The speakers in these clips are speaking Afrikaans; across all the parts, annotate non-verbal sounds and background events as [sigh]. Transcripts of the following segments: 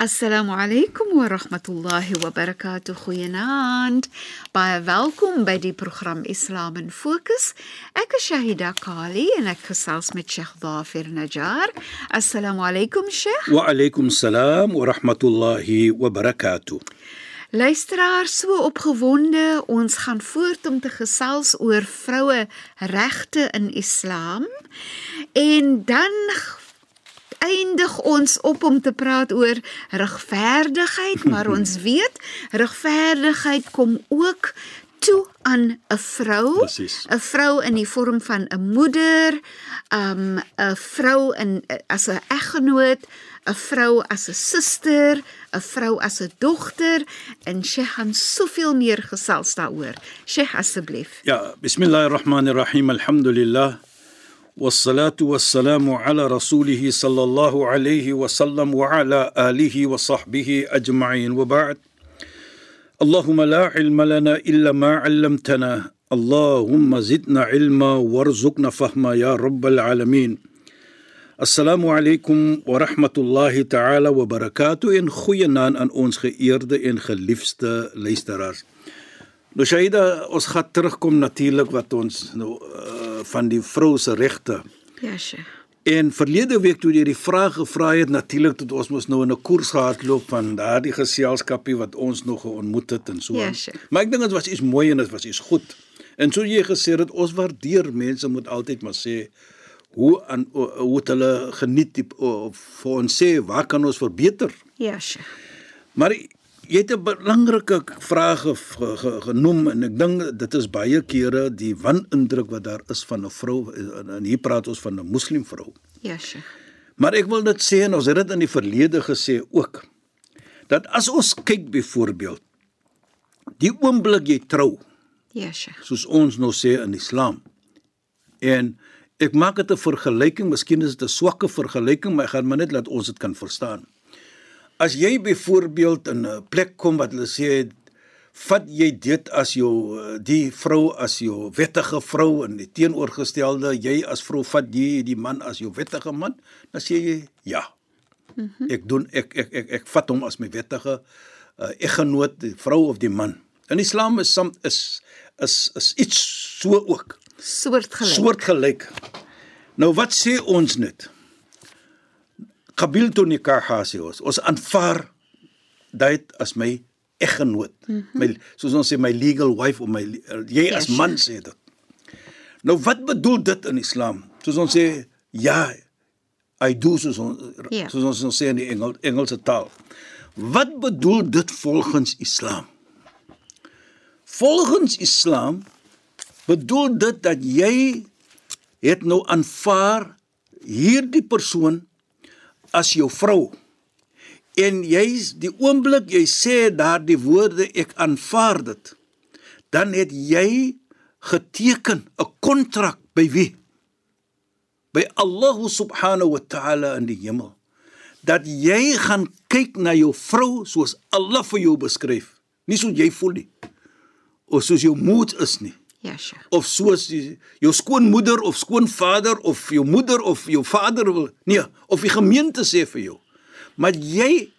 Assalamu alaykum wa rahmatullahi wa barakatuh. Goeienaand. Baie welkom by die program Islam in Fokus. Ek is Shahida Kali en ek gesels met Sheikh Dafir Najjar. Assalamu alaykum Sheikh. Wa alaykum salaam wa rahmatullahi wa barakatuh. Luisteraars, so opgewonde, ons gaan voort om te gesels oor vroue regte in Islam. En dan eindig ons op om te praat oor regverdigheid, maar [laughs] ons weet regverdigheid kom ook toe aan 'n vrou. 'n vrou in die vorm van 'n moeder, um 'n vrou in as 'n eggenoot, 'n vrou as 'n suster, 'n vrou as 'n dogter en Sheikh gaan soveel meer gesels daaroor. Sheikh asseblief. Ja, bismillahirrahmanirrahim. Alhamdulillah. والصلاة والسلام على رسوله صلى الله عليه وسلم وعلى آله وصحبه أجمعين. وبعد اللهم لا علم لنا إلا ما علمتنا. اللهم زدنا علما وارزقنا فهما يا رب العالمين. السلام عليكم ورحمة الله تعالى وبركاته. إن خوينان aan ons geëerde en geliefde luisteraars. Nou Shaida, ons gaan terugkom natuurlik wat ons nou uh, van die vrou se regte. Ja, Sheikh. En verlede week toe jy die vraag gevra het, natuurlik tot ons mos nou in 'n koers gehardloop van daardie geselskapie wat ons nog ontmoet het en so. Ja, Sheikh. maar ek dink dit was iets mooi en dit was iets goed. En so jy gesê dat ons waardeer mense moet altyd maar sê hoe aan hoe hulle geniet die, of vir ons sê waar kan ons verbeter? Ja, Sheikh. Maar jy het 'n belangrike vraag ge, ge, ge, genoem en ek dink dit is baie kere die wanindruk wat daar is van 'n vrou en, en hier praat ons van 'n moslim vrou. Ja, Sheikh. Maar ek wil dit sê en ons het dit in die verlede gesê ook dat as ons kyk byvoorbeeld die oomblik jy trou Ja, Sheikh. soos ons nou sê in Islam en ek maak dit 'n vergelyking, miskien is dit 'n swakke vergelyking, maar ek gaan maar net laat ons dit kan verstaan. As jy byvoorbeeld in 'n plek kom wat hulle sê vat jy dit as jou die vrou as jou wettige vrou en die teenoorgestelde jy as vrou vat jy die man as jou wettige man dan sê jy ja. Mm -hmm. Ek doen ek ek ek ek vat hom as my wettige uh, eggenoot, die vrou of die man. In Islam is som is is is iets so ook Soortgelyk. soortgelyk. Nou wat sê ons net? Qabiltu nikaha sê ons. Ons aanvaar dit as my eggenoot. Mm -hmm. My soos ons sê my legal wife of my jy as Yes. man sê dit. Nou wat bedoel dit in Islam? Soos ons sê ja, I do soos ons Ja. soos ons ons sê in die Engel, Engelse taal. Wat bedoel dit volgens Islam? Volgens Islam bedoel dit dat jy het nou aanvaar hierdie persoon as jou vrou. En jy's die oomblik jy sê daardie woorde ek aanvaar dit, dan het jy geteken 'n kontrak by wie? By Allah subhanahu wa ta'ala in die hemel. Dat jy gaan kyk na jou vrou soos Allah vir jou beskryf, nie soos jy voel nie. Of soos jou moed is nie Ja, Sheikh. of soos die, jou skoonmoeder of skoonvader of jou moeder of jou vader wil nee of die gemeente sê vir jou maar jy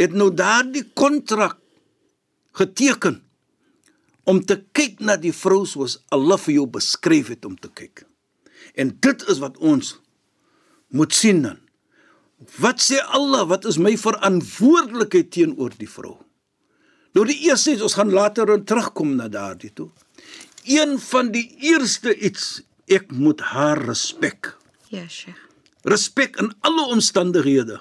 het nou daardie kontrak geteken om te kyk na die vrou soos Allah vir jou beskryf het om te kyk. En dit is wat ons moet sien dan. Wat sê Allah? Wat is my verantwoordelikheid teenoor die vrou? Nou die eerste is ons gaan later terugkom na daardie toe een van die eerste iets ek moet haar respek Ja, Sheikh. respek in alle omstandighede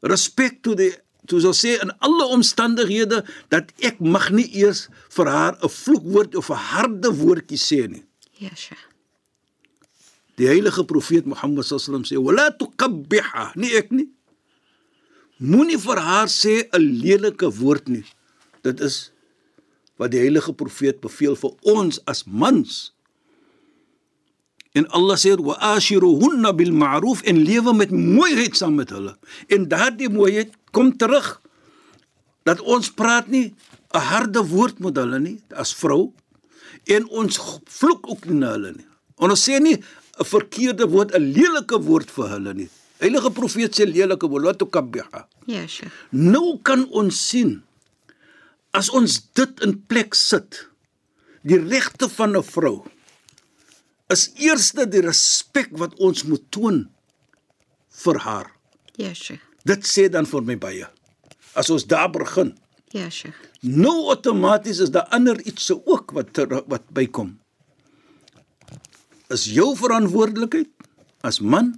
respek toe die toe sou sê in alle omstandighede dat ek mag nie eers vir haar 'n vloekwoord of 'n harde woordjie sê nie. Ja, Sheikh. Die heilige profeet Mohammed sallam sê: "Wala tuqabbiha." Nie ek nie. Moenie vir haar sê 'n lelike woord nie. Dit is wat die heilige profeet beveel vir ons as mans. En Allah sê: "Wa ashiruhunna bil ma'ruf" en lewe met mooiheid saam met hulle. En daardie mooiheid kom terug dat ons praat nie 'n harde woord met hulle nie as vrou en ons vloek ook nie na hulle nie. Ons sê nie 'n verkeerde woord, 'n lelike woord vir hulle nie. Heilige profeet sê lelike woord, wat ook kabbiha. Ja, Sheikh. Nou kan ons sien as ons dit in plek sit, die regte van 'n vrou is eerste die respek wat ons moet toon vir haar. Ja, Sheikh. Dit sê dan vir my baie. As ons daar begin, Ja, Sheikh. nou outomaties is daar ander iets se ook wat ter, wat bykom. Is jou verantwoordelikheid as man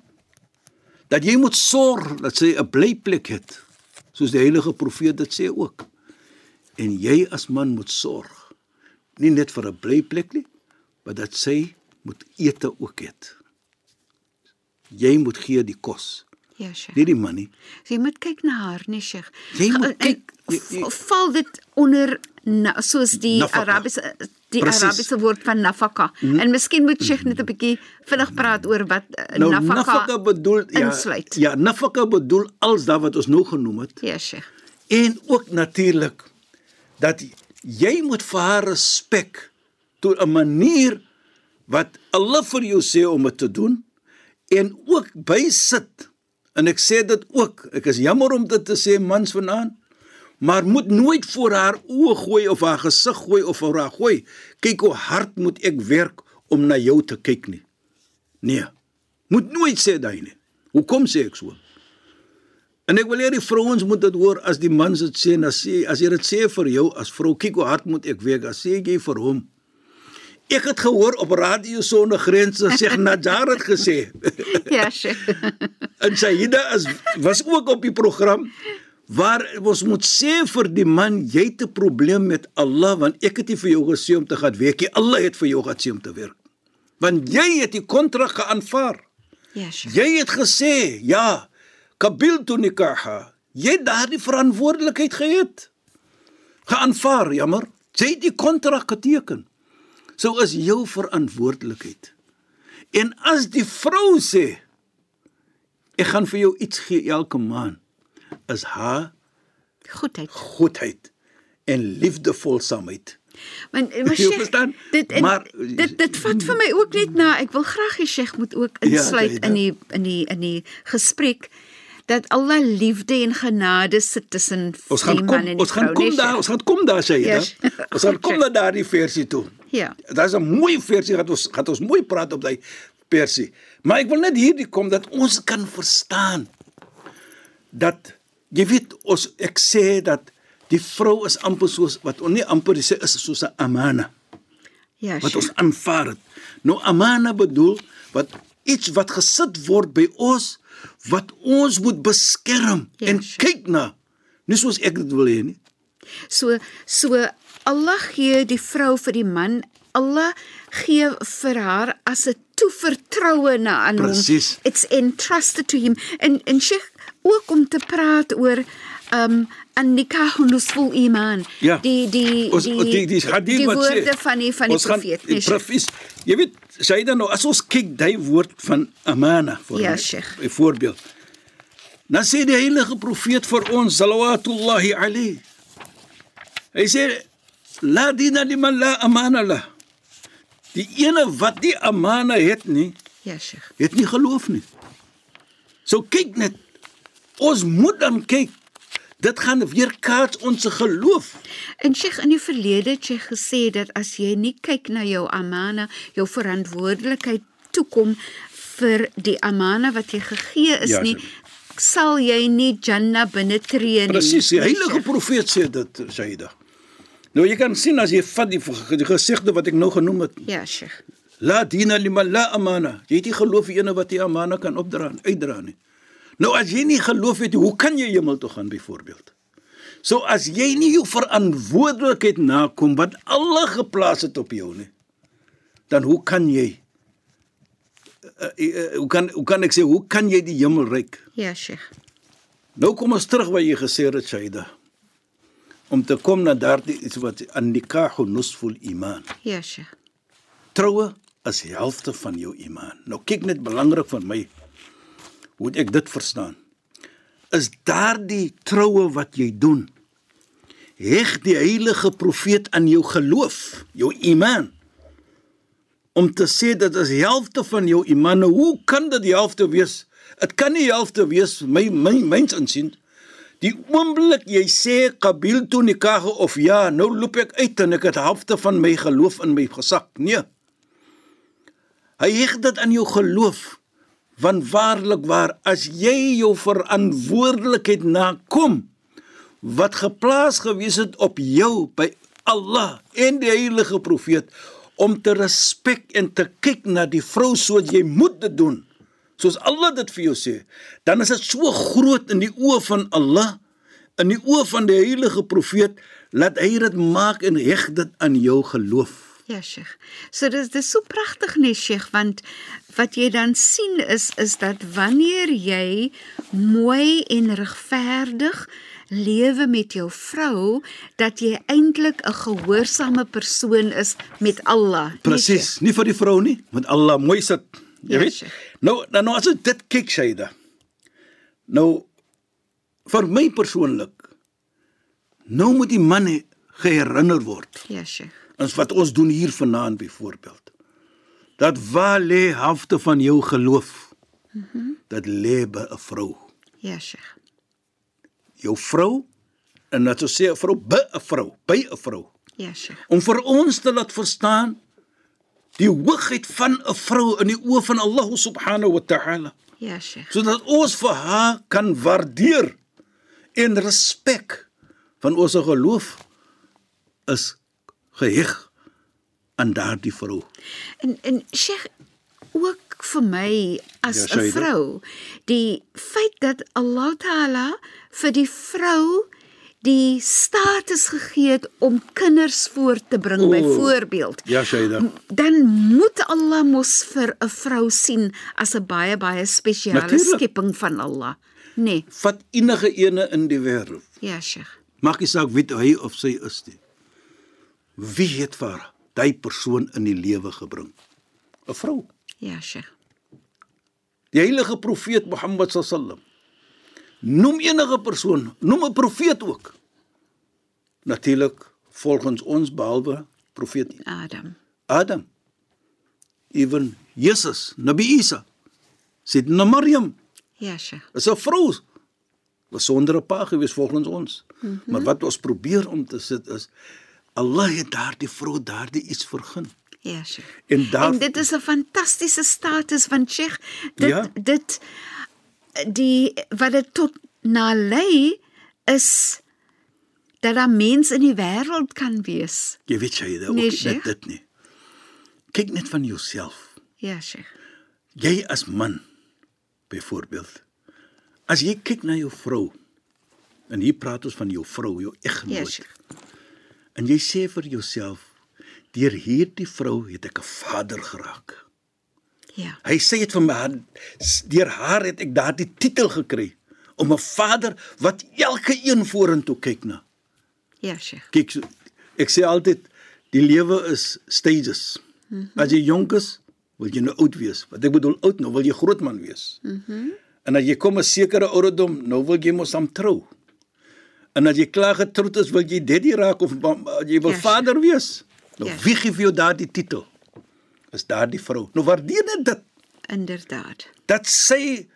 dat jy moet sorg dat sy 'n blyplek het, soos die heilige profeet dit sê ook. En jy as man moet sorg nie net vir 'n blyplek nie, maar dat sy moet ete ook het. Jy moet gee die kos, Ja, Sheikh. nie die man nie. So jy moet kyk na haar, nee, Sheikh. Jy moet kyk- jy- v- val dit onder na, soos die Nafaka. Arabiese die Precies. Arabiese woord van nafaka. En miskien moet Sheikh net 'n bietjie vinnig praat oor wat uh, Nou nafaka, nafaka bedoel ja, insluit. ja, nafaka bedoel als daar wat ons nou genoem het. Ja, Sheikh. En ook natuurlik dat jy moet vir haar respek tot 'n manier wat Allah vir jou sê om dit te doen en ook bysit. En ek sê dit ook, ek is jammer om dit te sê mans vanaand, maar moet nooit voor haar oë gooi of haar gesig gooi of vir haar gooi. Kyk hoe hard moet ek werk om na jou te kyk nie. Nee. Moet nooit sê daai nie. Hoekom sê ek so? En ek wil hê die vrouens moet dit hoor as die mans dit sê, dan sê as jy dit sê vir jou as vrou, kyk hoe hard moet ek werk, as sê jy vir hom. Ek het gehoor op radio sonder grense sê [laughs] Najar het gesê. [laughs] Ja, Sheikh. [laughs] en Saida is was ook op die program waar ons moet sê vir die man jy het 'n probleem met Allah want ek het nie vir jou gesê om te gaan werk nie. Allah het vir jou gesê om te werk. Want jy het die kontrak geaanvaar. Ja, Sheikh. Jy het gesê, ja, kabiltu nikaha. Jy het daardie verantwoordelikheid gehad. Geaanvaar, jammer. Jy het die kontrak geteken. Sou is jou verantwoordelikheid. En as die vrou sê ek gaan vir jou iets gee elke maand, is haar Goedheid. goedheid en liefdevolsaamheid. Want maar [laughs] Jy Sheikh, dit en, Maar- dit dit vat vir my ook net na ek wil graag die Sheikh moet ook insluit Saida. in die in die in die gesprek dat alle liefde en genade sit tussen Ons gaan die kom, en die ons gaan kom nee, daar, ons gaan kom daar sê jy. Yes. [laughs] Ons gaan kom Goed, na daardie versie toe. Ja. Daar's 'n mooi versie wat ons gaan ons mooi praat op daai versie. Maar ek wil net hierdie kom dat ons kan verstaan dat jy weet ons ek sê dat die vrou is amper soos wat ons nie amper sê is soos 'n amana Ja, wat Sheikh. ons aanvaar het. Nou amana bedoel wat iets wat gesit word by ons wat ons moet beskerm Ja, en kyk na. Nie soos ek dit wil hê nie. So so Allah gee die vrou vir die man. Allah gee vir haar as 'n toevertroue na aan hom. Presies. It's entrusted to him. En en Sheikh ook om te praat oor um an-nikah nusful iman. Ja. Die die ons die die die die wat sê woorde van die van die ons gaan- profeet. Nee. Jy weet, sê dan nou as ons kyk daai woord van amana vir Ja, my, Sheikh. byvoorbeeld. Dan sê die heilige profeet vir ons salawatullahi alayhi. Hy sê la dina liman la amana la. Die ene wat die amana het nie, Ja, Sheikh. het nie geloof nie. So kyk net. Ons moet dan kyk. Dit gaan weer kaats ons geloof. En Sheikh in die verlede het jy gesê dat as jy nie kyk na jou amana, jou verantwoordelikheid toekom vir die amana wat jy gegee is Ja, nie, sal jy nie Jannah binne tree nie. Presies, die heilige Sheikh. profeet sê dit, Saida. Nou jy kan sien as jy vat die, die gesigde wat ek nou genoem het, Ja, Sheikh. la dina liman la amana. Jy het nie geloof in ene wat die amana kan opdra, uitdra nie. Nou as jy nie geloof het, hoe kan jy hemel toe gaan byvoorbeeld? So as jy nie jou verantwoordelikheid nakom wat Allah geplaas het op jou nie, dan hoe kan jy uh, uh, uh, hoe kan hoe kan ek sê hoe kan jy die hemel reik? Ja, Sheikh. Nou kom ons terug waar jy gesê het Shaida. Om te kom na daardie iets wat an nikahu nusful iman. Ja, Sheikh. Troue is die helfte van jou iman. Nou kyk net belangrik vir my hoe ek dit verstaan. Is daardie troue wat jy doen heg die heilige profeet aan jou geloof, jou iman. Om te sê dat as helfte van jou iman, nou, hoe kan dit die helfte wees? Dit kan nie die helfte wees my my myns insien. Die oomblik jy sê qabil tu nikah of ja, nou loop ek uit en ek het helfte van my geloof in my gesak. Nee. Hy heg dit aan jou geloof. Want waarlik waar as jy jou verantwoordelikheid nakom wat geplaas gewees het op jou by Allah en die heilige profeet om te respek en te kyk na die vrou soos jy moet dit doen soos Allah dit vir jou sê dan is dit so groot in die oë van Allah in die oë van die heilige profeet laat hy dit maak en heg dit aan jou geloof Ja, Sheikh. So dis dis so pragtig nee, Sheikh, want wat jy dan sien is is dat wanneer jy mooi en regverdig lewe met jou vrou, dat jy eintlik 'n gehoorsame persoon is met Allah. Presies, Sheikh? nie vir die vrou nie, want Allah mooi sit. Jy Ja, weet. Sheikh. Nou, nou nou as ek dit kyk Shaida. Nou vir my persoonlik nou moet die man he- geherinner word. Ja, Sheikh. Ons wat ons doen hier vanaand byvoorbeeld. Dat waar lê helfte van jou geloof? Mm -hmm. Dat lê by 'n vrou. Ja, Sheikh. Jou vrou en dat ons sê 'n vrou by 'n vrou, by 'n vrou. Ja, Sheikh. om vir ons te laat verstaan die hoogheid van 'n vrou in die oë van Allah subhanahu wa ta'ala Ja, Sheikh. sodat ons vir haar kan waardeer en respek van ons geloof is geheg aan daardie vrou. En en Sheikh ook vir my as Ja, 'n Shaida. vrou, die feit dat Allah Taala vir die vrou die status gegee het om kinders voort te bring O, byvoorbeeld. Ja, Shaida. Dan moet Allah mos vir 'n vrou sien as 'n baie baie spesiale Natuurlijk. skepping van Allah. Nee, Vat enige ene in die wêreld. ja, Sheikh. Maak nie saak wie hy of sy is nie. Wie het vir daai persoon in die lewe gebring? 'n Vrou. Ja, Sheikh. Die heilige profeet Mohammed sallam. Noem enige persoon, noem 'n profeet ook. Natuurlik volgens ons behalwe profeet Adam. Adam. Ewen Jesus, Nabi Isa. Sidna Maryam, Ja, Sheikh. is 'n vrou. Was sonder 'n pa gewees volgens ons. Mm -hmm. Maar wat ons probeer om te sit is Allah het daardie vrou daardie iets vergun. Ja, Sheikh. En daar En dit is 'n fantastiese status want Sheikh, dit Ja. dit die wat dit tot na lei is dat daar mense in die wêreld kan wees. jy weet jy dit ook Nee, net dit nie. Kyk net van jouself. Ja, Sheikh. Jy as man byvoorbeeld. As jy kyk na jou vrou en hier praat ons van jou vrou, jou Ja, eggenoot. Sheikh. En jy sê vir jouself, deur hierdie vrou het ek 'n vader geraak. Ja. Hy sê dit vir my, deur haar het ek daardie titel gekry om 'n vader wat elke een vorentoe kyk na. Ja, Sheikh. Kyk, ek sê altyd die lewe is stages. Mm -hmm. As jy jonk is, wil jy nou oud wees. Wat ek bedoel oud, nou wil jy groot man wees. Mm -hmm. En as jy kom 'n sekere ouderdom, nou wil jy mos aan trou. En as jy klaar getroud is, wil jy daddy raak of jy wil yes. vader wees. Nou yes. wie gee vir jou daardie titel? Is daardie vrou. Nou waardeer dit Inderdaad. dat sy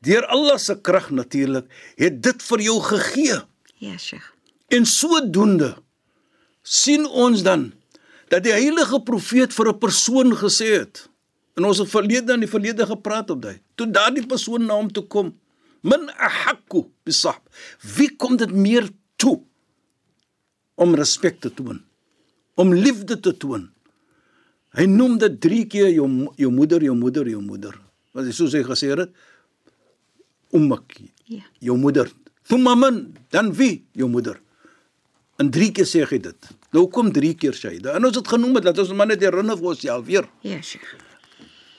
deur Allah se krag natuurlik het dit vir jou gegee. Ja, Sheikh. En sodoende sien ons dan dat die heilige profeet vir 'n persoon gesê het. En ons het verlede in die verlede gepraat op daai. Toe daardie persoon na hom toe kom, min ahakku bisahb. Wie kom dit meer toe om respek te toon? Om liefde te toon? Hy noem dit 3 keer jou jou moeder, jou moeder, jou moeder. Wat hy soos hy gesê het, ummak, Ja. jou moeder. Thumma man, dan wie? Jou moeder. En drie keer sê hy dit. Nou kom drie keer Shaida. En ons het genoem het dat ons maar net herinner vir onsself weer. Ja, Sheikh.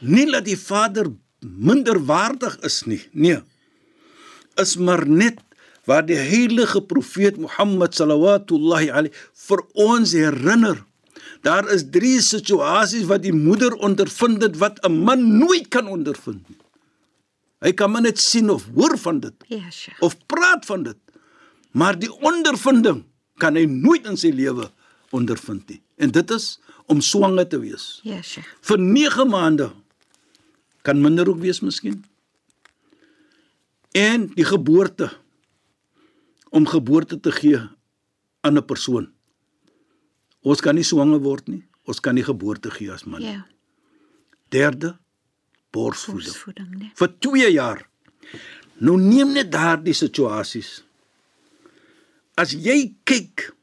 Nie dat die vader minder waardig is nie. Nee. Is maar net waar die heilige profeet Mohammed sallallahu alayhi vir ons herinner. Daar is drie situasies wat die moeder ondervind het wat 'n man nooit kan ondervind nie. Hy kan maar net sien of hoor van dit Ja, Sheikh. of praat van dit. Maar die ondervinding kan hy nooit in sy lewe ondervind nie. En dit is om swanger te wees. Ja, Sheikh. Vir 9 maande kan minder ook wees miskien. En die geboorte om geboorte te gee aan 'n persoon. Ons kan nie swanger word nie. Ons kan nie geboorte gee as man. Ja, Derde borsvoeding borsvoeding, nee. vir 2 jaar. Nou neem net daardie situasies. As jy kyk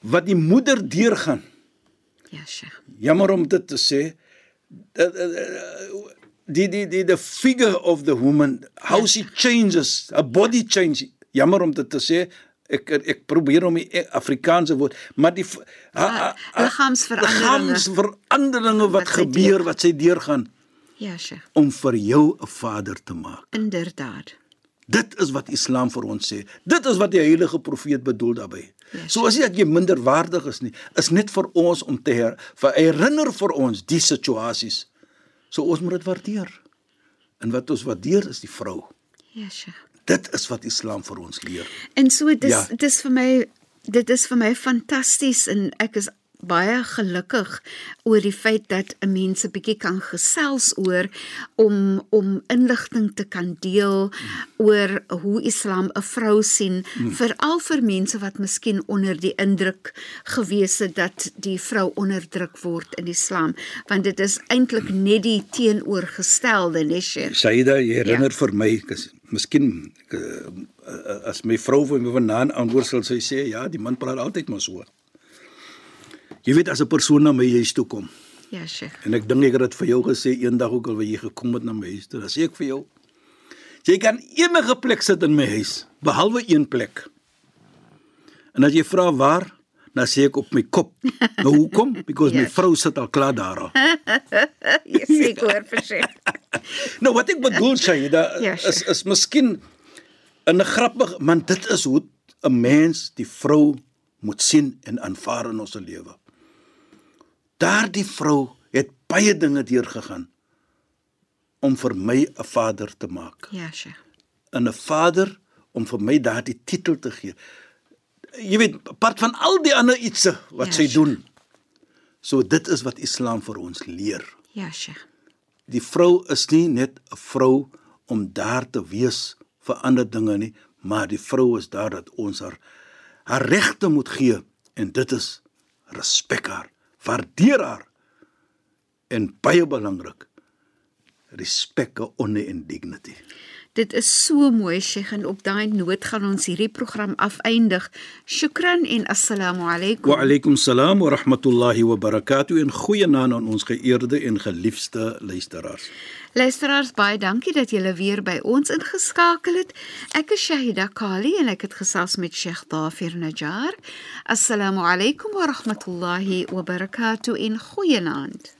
wat die moeder deurgaan, Ja, Sheikh. jammer om dit te sê, eh, eh, eh, die die die the figure of the woman, how she changes, a body change. Jammer om dit te sê, ek ek probeer om die E- Afrikaanse woord, maar die ha- ha- liggaamsveranderinge. liggaamsveranderinge wat Wat gebeur, wat sy deurgaan Ja, Sheikh. om vir jou 'n vader te maak. Inderdaad. Dit is wat Islam vir ons sê. Dit is wat die heilige profeet bedoel daarbey. Ja, So as jy dat jy minderwaardig is nie, is net vir ons om te her, vir herinner vir ons die situasies. So ons moet dit waardeer. En wat ons waardeer is die vrou. Ja, Sheikh. Dit is wat Islam vir ons leer. En so dis Ja. dis vir my dit is vir my fantasties en ek is baie gelukkig oor die feit dat 'n mens 'n bietjie kan gesels oor om om inligting te kan deel oor hoe Islam 'n vrou sien veral vir mense wat miskien onder die indruk gewees het dat die vrou onderdruk word in Islam want dit is eintlik net die teenoorgestelde nee Sheikh Saida, jy herinner ja. vir my, miskien uh, as my vrou vir my vanaand antwoord sal sy sê, ja, die man praat altyd maar so. Jy weet as 'n persoon na my huis toe kom, ja Sheikh En ek dink ek het dit vir jou gesê eendag ook al wat jy gekom het na my huis. toe. Dan sê ek vir jou, jy kan enige plek sit in my huis behalwe een plek. En as jy vra waar, dan sê ek op my kop. [laughs] Nou hoekom? Because my Yes. vrou sit al klaar daar. al. [laughs] Ja, seker hoor vir Sheikh [laughs] Nou wat ek bedoel sê, da Ja, is is miskien 'n grappig, want dit is hoe 'n mens die vrou moet sien en aanvaar in ons lewe. Daardie vrou het baie dinge deurgegaan om vir my 'n vader te maak. ja Sheikh En 'n vader om vir my daardie titel te gee. Jy weet, apart van al die ander ietsie wat Ja, sy Sheikh. doen. So dit is wat Islam vir ons leer. ja Sheikh Die vrou is nie net 'n vrou om daar te wees vir ander dinge nie, maar die vrou is daar dat ons haar haar regte moet gee en dit is respek haar, waardeer haar en baie belangrik respek, honor en dignity. Dit is so mooi Sheikh en op daai noot gaan ons hierdie program afeindig. Shukran en assalamu alaykum. Wa alaykum salaam wa rahmatullahi wa barakatuh en goeienaand aan ons geëerde en geliefde luisteraars. Luisteraars, baie dankie dat julle weer by ons ingeskakel het. Ek is Shahida Kali en ek het gesels met Sheikh Dafir Najjar. Assalamu alaykum wa rahmatullahi wa barakatuh en goeienaand.